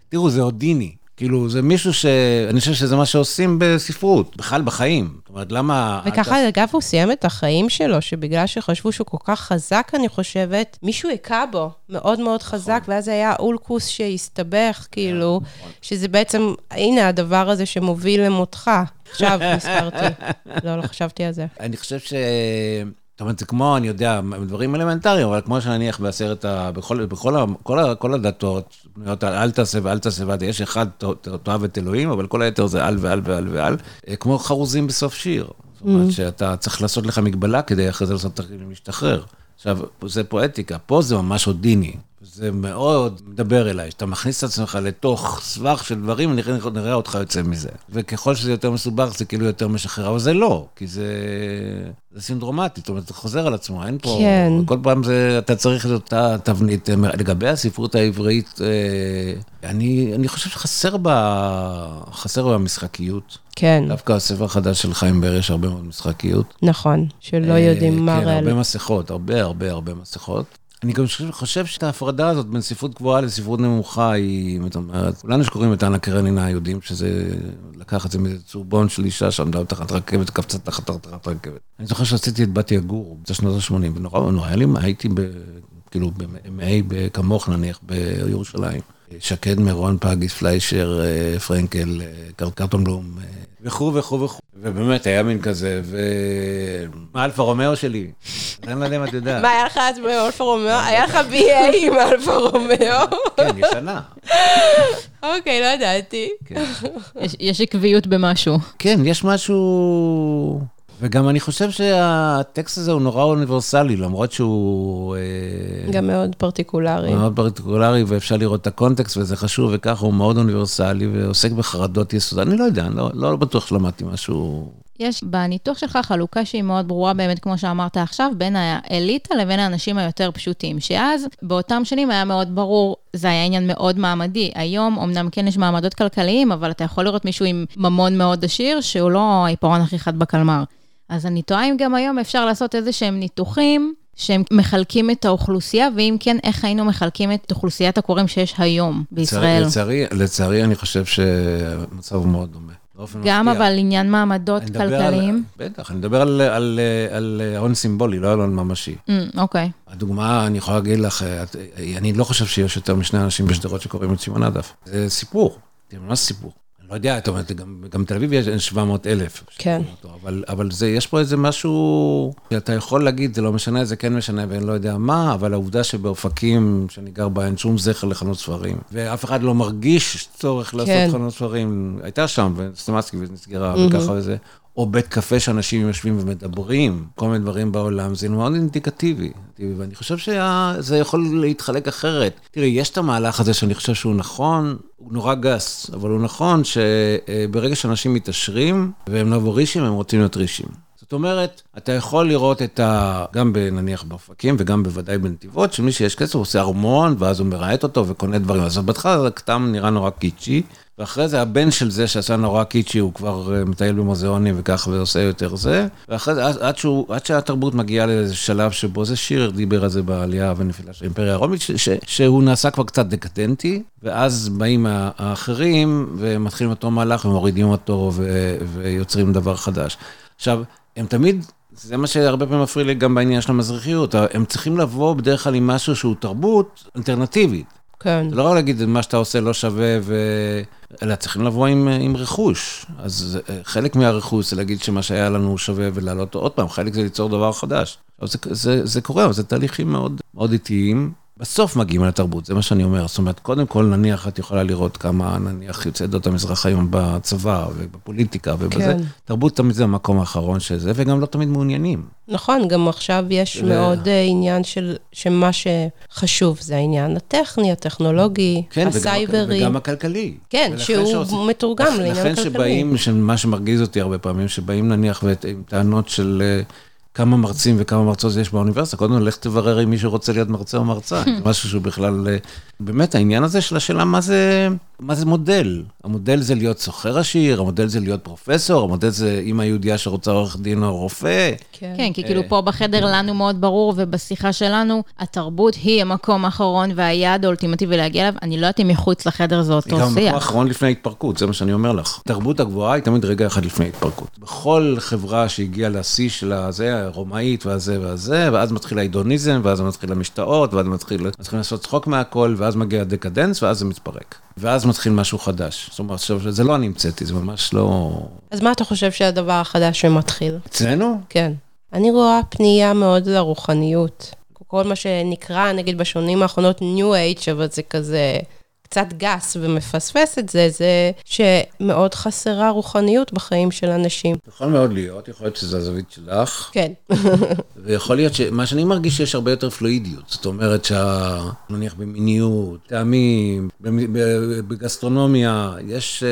תראו, זה הודיני. כאילו, זה מישהו ש... אני חושב שזה מה שעושים בספרות, בכלל בחיים. זאת אומרת, למה... וככה, אגב, הוא סיים את החיים שלו, שבגלל שחשבו שהוא כל כך חזק, אני חושבת, מישהו הכה בו מאוד מאוד חזק, ואז היה אולקוס שהסתבך, כאילו, שזה בעצם, הנה הדבר הזה שמוביל למותך. עכשיו נזכרתי. לא, לא חשבתי על זה. אני חושב ש... זאת אומרת, זה כמו, אני יודע, דברים אלמנטריים, אבל כמו שנניח בעשרת ה... בכל, בכל ה... כל, ה... כל הדתות, בנויות על אל תעשה ואל תעשה ואל תעשה, יש אחד, תאהב את אלוהים, אבל כל היתר זה על ועל ועל ועל, אה, כמו חרוזים בסוף שיר. זאת אומרת, שאתה צריך לעשות לך מגבלה כדי אחרי זה לעשות תרגיל ולהשתחרר. עכשיו, זה פואטיקה, פה זה ממש הודיני. זה מאוד מדבר אליי, שאתה מכניס את עצמך לתוך סבך של דברים, נראה, נראה אותך יוצא מזה. וככל שזה יותר מסובך, זה כאילו יותר משחרר, אבל זה לא, כי זה, זה סינדרומטי, זאת אומרת, זה חוזר על עצמו, אין פה... כן. כל פעם זה, אתה צריך את אותה תבנית. לגבי הספרות העברית, אה, אני, אני חושב שחסר בה, חסר בה משחקיות. כן, דווקא הספר החדש של חיים בר יש הרבה מאוד משחקיות. נכון, שלא יודעים מה כן, הרבה. מסכות, הרבה הרבה הרבה מסכות. אני גם חושב, שאת ההפרדה הזאת בין ספרות גבוהה לספרות נמוכה היא, זאת אומרת, כולנו שקוראים את אנה קרנינה יודעים שזה, לקח את זה מאיזה צהובון של אישה שעמדה תחת רכבת, קפצה תחת תחת רכבת. אני זוכר שעשיתי את בת יגור, בשנות ה-80, ונורא, נורא היה לי, הייתי. כאילו, במאי כמוך נניח, בירושלים. שקד מירון, פגיס פליישר, אה, פרנקל, אה, קרטון וכו' וכו' וכו'. ובאמת, היה מין כזה, ו... מה אלפה רומאו שלי? אני לא יודע אם את יודעת. מה, היה לך אז באלפה רומאו? היה לך BA עם אלפה רומאו? כן, ישנה. אוקיי, לא ידעתי. כן. יש עקביות במשהו. כן, יש משהו... וגם אני חושב שהטקסט הזה הוא נורא אוניברסלי, למרות שהוא... אה, גם מאוד פרטיקולרי. מאוד פרטיקולרי, ואפשר לראות את הקונטקסט, וזה חשוב, וככה הוא מאוד אוניברסלי, ועוסק בחרדות יסוד. אני לא יודע, אני לא, לא בטוח שלמדתי משהו... יש בניתוח שלך חלוקה שהיא מאוד ברורה באמת, כמו שאמרת עכשיו, בין האליטה לבין האנשים היותר פשוטים, שאז באותם שנים היה מאוד ברור, זה היה עניין מאוד מעמדי. היום אמנם כן יש מעמדות כלכליים, אבל אתה יכול לראות מישהו עם ממון מאוד עשיר, שהוא לא העיפרון הכי חד בקלמר. אז אני תוהה אם גם היום אפשר לעשות איזה שהם ניתוחים שהם מחלקים את האוכלוסייה, ואם כן, איך היינו מחלקים את אוכלוסיית הקוראים שיש היום בישראל. לצערי, לצערי אני חושב שהמצב הוא מאוד דומה. גם מפתיע. אבל עניין מעמדות כלכליים. על, בטח, אני מדבר על, על, על, על הון סימבולי, לא על הון ממשי. Mm, אוקיי. הדוגמה, אני יכול להגיד לך, את, אני לא חושב שיש יותר משני אנשים בשדרות שקוראים את שמעון עדף. זה סיפור, זה ממש סיפור. לא יודע, את אומרת, גם, גם תל אביב יש 700 אלף. כן. אותו, אבל, אבל זה, יש פה איזה משהו שאתה יכול להגיד, זה לא משנה, זה כן משנה, ואני לא יודע מה, אבל העובדה שבאופקים, שאני גר בה, אין שום זכר לחנות ספרים, ואף אחד לא מרגיש צורך לעשות כן. חנות ספרים, הייתה שם, וסטמאסקי ונסגרה, mm-hmm. וככה וזה. או בית קפה שאנשים יושבים ומדברים, כל מיני דברים בעולם, זה מאוד אינדיקטיבי. ואני חושב שזה יכול להתחלק אחרת. תראי, יש את המהלך הזה שאני חושב שהוא נכון, הוא נורא גס, אבל הוא נכון שברגע שאנשים מתעשרים והם לא רישים, הם רוצים להיות רישים. זאת אומרת, אתה יכול לראות את ה... גם נניח באופקים וגם בוודאי בנתיבות, שמי שיש כסף עושה ארמון, ואז הוא מראייט אותו וקונה דברים. אז בהתחלה זה כתם נראה נורא קיצ'י, ואחרי זה הבן של זה שעשה נורא קיצ'י, הוא כבר אה, מטייל במוזיאונים וככה ועושה יותר זה. ואחרי זה, עד, שהוא, עד שהתרבות מגיעה לאיזה שלב שבו זה שיר דיבר על זה בעלייה ונפילה של האימפריה הרומית, ש, ש, שהוא נעשה כבר קצת דקדנטי, ואז באים האחרים ומתחילים אותו מהלך ומורידים אותו ו, ויוצרים דבר חדש. עכשיו, הם תמיד, זה מה שהרבה פעמים מפריע לי גם בעניין של המזרחיות, הם צריכים לבוא בדרך כלל עם משהו שהוא תרבות אלטרנטיבית. כן. זה לא רק להגיד, מה שאתה עושה לא שווה, ו... אלא צריכים לבוא עם, עם רכוש. אז חלק מהרכוש זה להגיד שמה שהיה לנו שווה ולהעלות עוד פעם, חלק זה ליצור דבר חדש. זה, זה, זה קורה, אבל זה תהליכים מאוד, מאוד איטיים. בסוף מגיעים לתרבות, זה מה שאני אומר. זאת אומרת, קודם כל, נניח, את יכולה לראות כמה, נניח, יוצאי עדות המזרח היום בצבא ובפוליטיקה ובזה. כן. תרבות תמיד זה המקום האחרון של זה, וגם לא תמיד מעוניינים. נכון, גם עכשיו יש ו... מאוד uh, עניין של, שמה שחשוב זה העניין הטכני, הטכנולוגי, כן, הסייברי. וגם, וגם הכלכלי. כן, שהוא שעושים, מתורגם לעניין כלכלי. לכן שבאים, מה שמרגיז אותי הרבה פעמים, שבאים נניח עם טענות של... כמה מרצים וכמה מרצות יש באוניברסיטה, קודם לך תברר אם מישהו רוצה להיות מרצה או מרצה, משהו שהוא בכלל, אה, באמת העניין הזה של השאלה מה זה, מה זה מודל. המודל זה להיות סוחר עשיר, המודל זה להיות פרופסור, המודל זה אימא יהודייה שרוצה עורך דין או רופא. כן, כן כי כאילו פה בחדר לנו מאוד ברור, ובשיחה שלנו, התרבות היא המקום האחרון והיעד האולטימטיבי להגיע אליו, אני לא יודעת אם מחוץ לחדר זה אותו שיח. היא גם המקום האחרון לפני ההתפרקות, זה מה שאני אומר לך. התרבות הגבוהה היא תמיד רגע אחד לפני ההתפרקות. בכל חברה שהגיעה לשיא של הזה, הרומאית והזה והזה, ואז מתחיל ההידוניזם, ואז מתחיל המשתאות, ואז מתחיל, מתחיל לעשות צחוק מהכל, ואז מגיע הדקדנס, ואז זה מתפרק. ואז מתחיל משהו חדש. זאת אומרת, זה לא אני המצאתי, זה ממש לא... אז מה אתה חושב שהדבר החדש שמתחיל? אצלנו? כן. אני רואה פנייה מאוד לרוחניות. כל מה שנקרא, נגיד, בשנים האחרונות New Age, אבל זה כזה... קצת גס ומפספס את זה, זה שמאוד חסרה רוחניות בחיים של אנשים. יכול מאוד להיות, יכול להיות שזו הזווית שלך. כן. ויכול להיות שמה שאני מרגיש שיש הרבה יותר פלואידיות. זאת אומרת שה... נניח במיניות, טעמים, בגסטרונומיה, יש אה,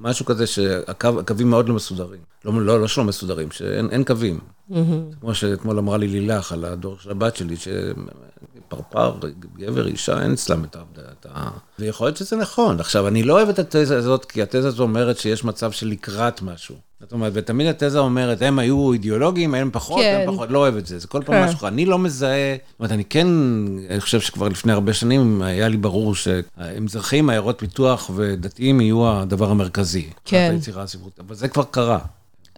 משהו כזה שהקווים מאוד לא מסודרים. לא, לא, לא שלא מסודרים, שאין קווים. Mm-hmm. כמו שאתמול אמרה לי לילך על הדור של הבת שלי, שפרפר, גבר, אישה, אין אצלם את ה... ויכול להיות שזה נכון. עכשיו, אני לא אוהב את התזה הזאת, כי התזה הזאת אומרת שיש מצב של לקראת משהו. זאת אומרת, ותמיד התזה אומרת, הם היו אידיאולוגיים, הם פחות, כן. הם פחות, לא אוהב את זה. זה כל פעם כן. משהו, אני לא מזהה, זאת אומרת, אני כן, אני חושב שכבר לפני הרבה שנים היה לי ברור שמזרחים, עיירות פיתוח ודתיים יהיו הדבר המרכזי. כן. ביצירה הספרותית, אבל זה כבר קרה.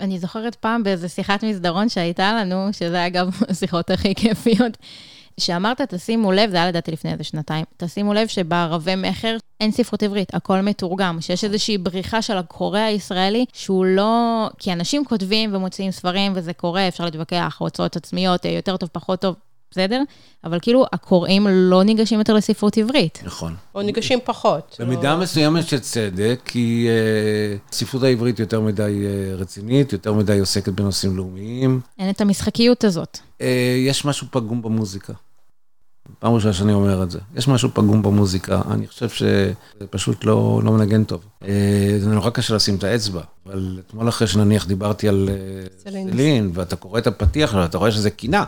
אני זוכרת פעם באיזה שיחת מסדרון שהייתה לנו, שזה אגב השיחות הכי כיפיות. שאמרת, תשימו לב, זה היה לדעתי לפני איזה שנתיים, תשימו לב שבערבי מכר אין ספרות עברית, הכל מתורגם, שיש איזושהי בריחה של הקורא הישראלי, שהוא לא... כי אנשים כותבים ומוציאים ספרים, וזה קורה, אפשר להתווכח, הוצאות עצמיות, יותר טוב, פחות טוב, בסדר? אבל כאילו, הקוראים לא ניגשים יותר לספרות עברית. נכון. או ניגשים פחות. במידה או... מסוימת של צדק, כי uh, הספרות העברית יותר מדי uh, רצינית, יותר מדי עוסקת בנושאים לאומיים. אין את המשחקיות הזאת. Uh, יש משהו פגום במוזיקה. פעם ראשונה שאני אומר את זה. יש משהו פגום במוזיקה, אני חושב שזה פשוט לא, לא מנגן טוב. זה נורא קשה לשים את האצבע, אבל אתמול אחרי שנניח דיברתי על סלין, ואתה קורא את הפתיח ואתה רואה שזה קינה.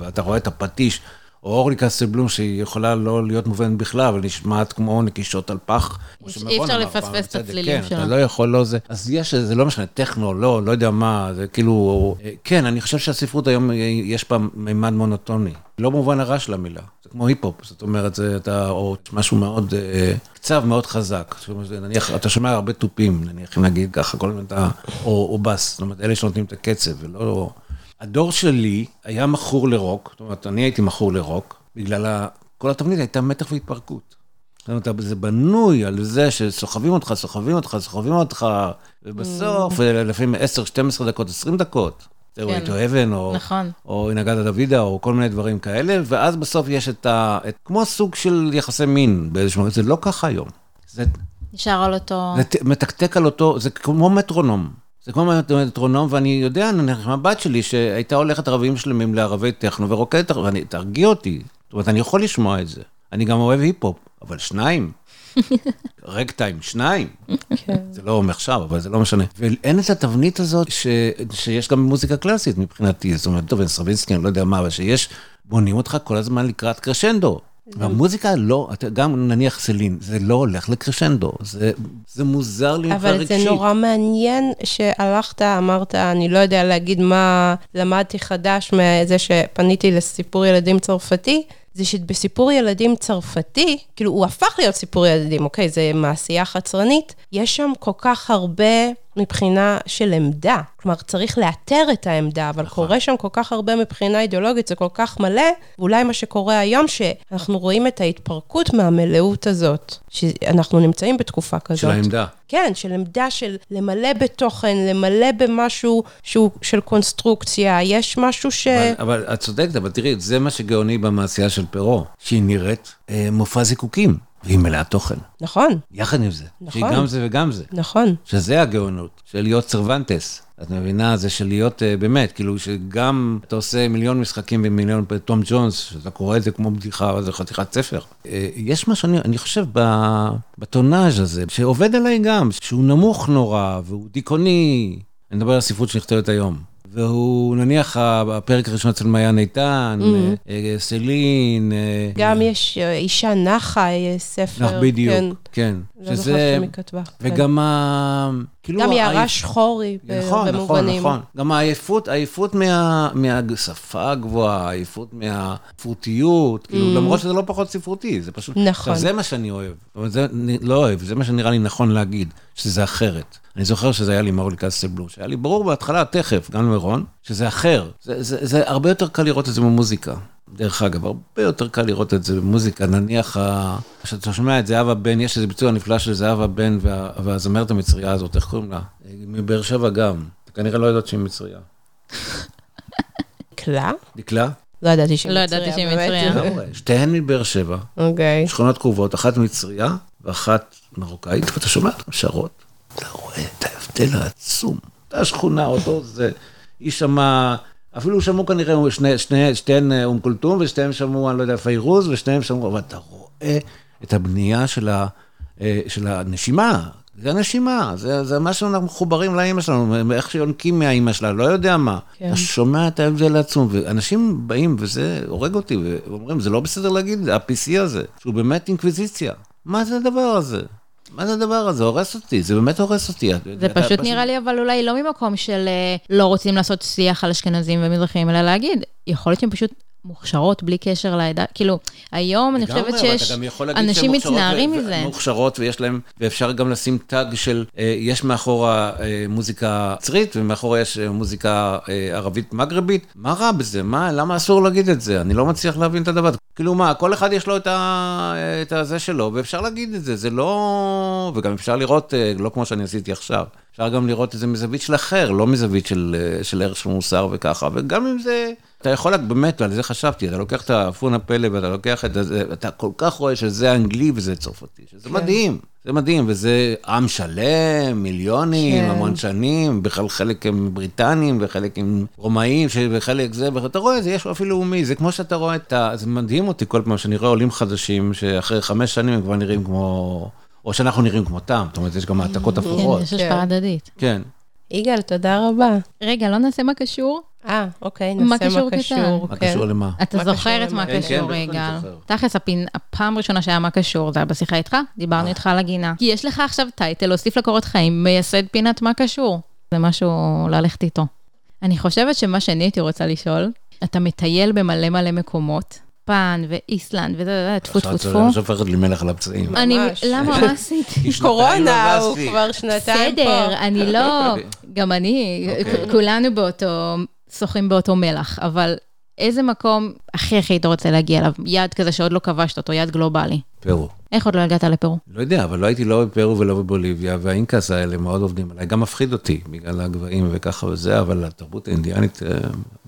ואתה רואה את הפטיש, או אורלי קסטלבלום, שהיא יכולה לא להיות מובנת בכלל, אבל נשמעת כמו נקישות על פח. אי אפשר לפספס את הצלילים שלה. כן, אתה לא יכול, לא זה. אז יש, זה לא משנה, טכנו, לא, לא יודע מה, זה כאילו... כן, אני חושב שהספרות היום, יש בה מימד מונוטוני. לא במובן הרע של המילה, זה כמו היפ-הופ, זאת אומרת, זה אתה, או משהו מאוד, קצב מאוד חזק. נניח, אתה שומע הרבה תופים, נניח, אם נגיד ככה, כל מיני, או, או בס, זאת אומרת, אלה שנותנים את הקצב, ולא... הדור שלי היה מכור לרוק, זאת אומרת, אני הייתי מכור לרוק, בגלל כל התבנית הייתה מתח והתפרקות. זאת אומרת, זה בנוי על זה שסוחבים אותך, סוחבים אותך, סוחבים אותך, ובסוף, לפעמים 10, 12 דקות, 20 דקות. זהו, איתו אבן, או, נכון. או נגדת דוידה, או כל מיני דברים כאלה, ואז בסוף יש את ה... את, כמו סוג של יחסי מין באיזשהו מקום, זה לא ככה היום. זה... נשאר על אותו... זה מתקתק על אותו, זה כמו מטרונום. זה כמו מטרונום, ואני יודע, נניח, מהבת שלי, שהייתה הולכת ערבים שלמים לערבי טכנו ורוקדת, ואני, תרגיע אותי. זאת אומרת, אני יכול לשמוע את זה. אני גם אוהב היפ-הופ, אבל שניים. רג טיים, שניים. כן. זה לא עכשיו, אבל זה לא משנה. ואין את התבנית הזאת ש... שיש גם במוזיקה קלאסית מבחינתי. זאת אומרת, טוב, סטרווינסקי, אני לא יודע מה, אבל שיש, בונים אותך כל הזמן לקראת קרשנדו. והמוזיקה לא, גם נניח סלין, זה לא הולך לקרשנדו, זה, זה מוזר לי מבחינה רגשית. אבל זה נורא מעניין שהלכת, אמרת, אני לא יודע להגיד מה למדתי חדש מזה שפניתי לסיפור ילדים צרפתי, זה שבסיפור ילדים צרפתי, כאילו הוא הפך להיות סיפור ילדים, אוקיי, זה מעשייה חצרנית, יש שם כל כך הרבה מבחינה של עמדה. כלומר, צריך לאתר את העמדה, אבל נכון. קורה שם כל כך הרבה מבחינה אידיאולוגית, זה כל כך מלא, ואולי מה שקורה היום, שאנחנו רואים את ההתפרקות מהמלאות הזאת, שאנחנו נמצאים בתקופה כזאת. של העמדה. כן, של עמדה של למלא בתוכן, למלא במשהו שהוא של קונסטרוקציה, יש משהו ש... אבל, אבל את צודקת, אבל תראי, זה מה שגאוני במעשייה של פרו, שהיא נראית אה, מופע זיקוקים. והיא מלאה תוכן. נכון. יחד עם זה. נכון. שהיא גם זה וגם זה. נכון. שזה הגאונות, של להיות סרוונטס. את מבינה? זה של להיות uh, באמת, כאילו שגם אתה עושה מיליון משחקים ומיליון תום ג'ונס, שאתה קורא את זה כמו בדיחה, זה חתיכת ספר. Uh, יש מה שאני, אני חושב, בטונאז' הזה, שעובד עליי גם, שהוא נמוך נורא, והוא דיכאוני. אני מדבר על הספרות שנכתבת היום. והוא, נניח, הפרק הראשון אצל מעיין איתן, mm. סלין. גם יש אישה נחה, ספר. נח, בדיוק, כן. לא זוכרת שמי כתבה. וגם ה... כאילו... גם יערה שחורי נכון, במובנים. נכון, נכון. גם העייפות, העייפות מה, מהשפה הגבוהה, העייפות מהספרותיות, כאילו, mm. למרות שזה לא פחות ספרותי, זה פשוט... נכון. זה מה שאני אוהב. אבל זה, לא אוהב, זה מה שנראה לי נכון להגיד, שזה אחרת. אני זוכר שזה היה לי עם אורלי קסטלבלום, שהיה לי ברור בהתחלה, תכף, גם למירון, שזה אחר. זה, זה, זה הרבה יותר קל לראות את זה במוזיקה. דרך אגב, הרבה יותר קל לראות את זה במוזיקה. נניח, כשאתה שומע את זהבה בן, יש איזה ביצוע נפלא של זהבה בן וה, והזמרת המצריה הזאת, איך קוראים לה? מבאר שבע גם. אתה כנראה לא יודעת שהיא מצריה. דקלה? דקלה? לא ידעתי שהיא מצריה. לא ידעתי שהיא מצריה. שתיהן מבאר שבע. אוקיי. שכונות קרובות, אחת מצריה ואחת מרוקאית, ואתה שומע אותן שרות. אתה רואה את ההבדל העצום. אותה שכונה, אותו זה. היא שמעה... אפילו שמעו כנראה, שני, שני, שתיהן אה, אום כולתום, ושתיהן שמעו, אני לא יודע, פיירוז, ושתיהן שמעו, אבל אתה רואה את הבנייה של, ה, אה, של הנשימה. זה הנשימה, זה, זה מה שאנחנו מחוברים לאימא שלנו, איך שיונקים מהאימא שלה, לא יודע מה. כן. אתה שומע את ההבדל העצום, ואנשים באים, וזה הורג אותי, ואומרים, זה לא בסדר להגיד, ה-PC הזה, שהוא באמת אינקוויזיציה. מה זה הדבר הזה? מה זה הדבר הזה? הורס אותי, זה באמת הורס אותי. זה פשוט נראה לי, אבל אולי לא ממקום של לא רוצים לעשות שיח על אשכנזים ומזרחים, אלא להגיד, יכול להיות שהם פשוט מוכשרות בלי קשר לעדה, כאילו, היום אני חושבת שיש אנשים מתנערים מזה. מוכשרות ויש להם, ואפשר גם לשים טאג של, אה, יש מאחורה אה, מוזיקה צרית ומאחורה יש אה, מוזיקה ערבית מגרבית, מה רע בזה? מה, למה אסור להגיד את זה? אני לא מצליח להבין את הדבר. כאילו מה, כל אחד יש לו את, ה... את הזה שלו, ואפשר להגיד את זה, זה לא... וגם אפשר לראות, לא כמו שאני עשיתי עכשיו, אפשר גם לראות את זה מזווית של אחר, לא מזווית של, של ערך של מוסר וככה, וגם אם זה... אתה יכול, באמת, ועל זה חשבתי, אתה לוקח את האפון הפלא ואתה לוקח את זה, אתה כל כך רואה שזה אנגלי וזה צרפתי, שזה כן. מדהים, זה מדהים, וזה עם שלם, מיליונים, כן. המון שנים, בכלל חלק הם בריטנים וחלק הם רומאים, וחלק זה, ואתה רואה, זה יש אפילו לאומי, זה כמו שאתה רואה את ה... זה מדהים אותי כל פעם שאני רואה עולים חדשים, שאחרי חמש שנים הם כבר נראים כמו... או שאנחנו נראים כמותם, זאת אומרת, יש גם העתקות כן, הפוכות. כן, יש השפעה הדדית. כן. יגאל, תודה רבה. רגע, לא נעשה מה קשור? אה, אוקיי, נעשה מה קשור. מה קשור כן. למה? אתה זוכר את מה קשור, יגאל. תכלס, הפעם הראשונה שהיה מה קשור, זה היה בשיחה איתך, דיברנו אה. איתך על הגינה. כי יש לך עכשיו טייטל, להוסיף לקורות חיים, מייסד פינת מה קשור. זה משהו ללכת איתו. אני חושבת שמה שאני הייתי רוצה לשאול, אתה מטייל במלא מלא מקומות, יפן ואיסלנד וזה, טפו טפו טפו. עכשיו הופכת לי מלח על הפצעים. ממש. למה, מה עשיתי? קורונה, הוא כבר שנתיים פה. בסדר, אני לא, גם אני, אוקיי. כולנו באותו, שוחים באותו מלח, אבל איזה מקום הכי הכי היית רוצה להגיע אליו? יעד כזה שעוד לא כבשת אותו, יעד גלובלי. פרו. איך עוד לא הגעת לפרו? לא יודע, אבל לא הייתי לא בפרו ולא בבוליביה, והאינקאס האלה מאוד עובדים עליי. גם מפחיד אותי בגלל הגבהים וככה וזה, אבל התרבות האינדיאנית אה,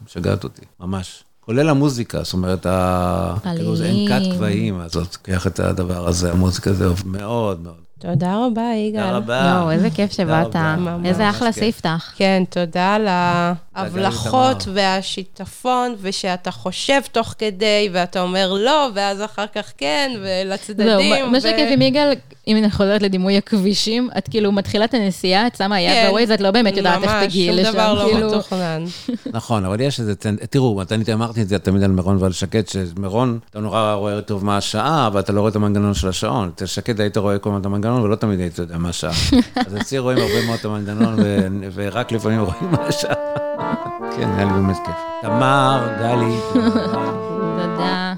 משגעת אותי, ממש. כולל המוזיקה, זאת אומרת, כאילו זה ענקת גבהים הזאת, קח את הדבר הזה, המוזיקה זה מאוד מאוד. תודה רבה, יגאל. תודה רבה. יואו, איזה כיף שבאת. איזה אחלה ספתח. כן, תודה על ההבלחות והשיטפון, ושאתה חושב תוך כדי, ואתה אומר לא, ואז אחר כך כן, ולצדדים. זהו, מה שכיף עם יגאל, אם אני חוזרת לדימוי הכבישים, את כאילו מתחילה את הנסיעה, את שמה יד בווייז, כן. את לא באמת יודעת איך תגיעי לשם. ממש, שום דבר לא כאילו. מתוכנן. נכון, אבל יש איזה, תראו, אני אמרתי את זה תמיד על מירון ועל שקד, שמירון, אתה נורא רואה טוב מה השעה, אבל אתה לא רואה את המנגנון של השעון. את שקד היית רואה כל הזמן את המנגנון, ולא תמיד היית יודע מה השעה. אז אצלי רואים הרבה מאוד את המנגנון, ורק לפעמים רואים מה השעה. כן, היה לי באמת כיף. תמר, גלי, תודה.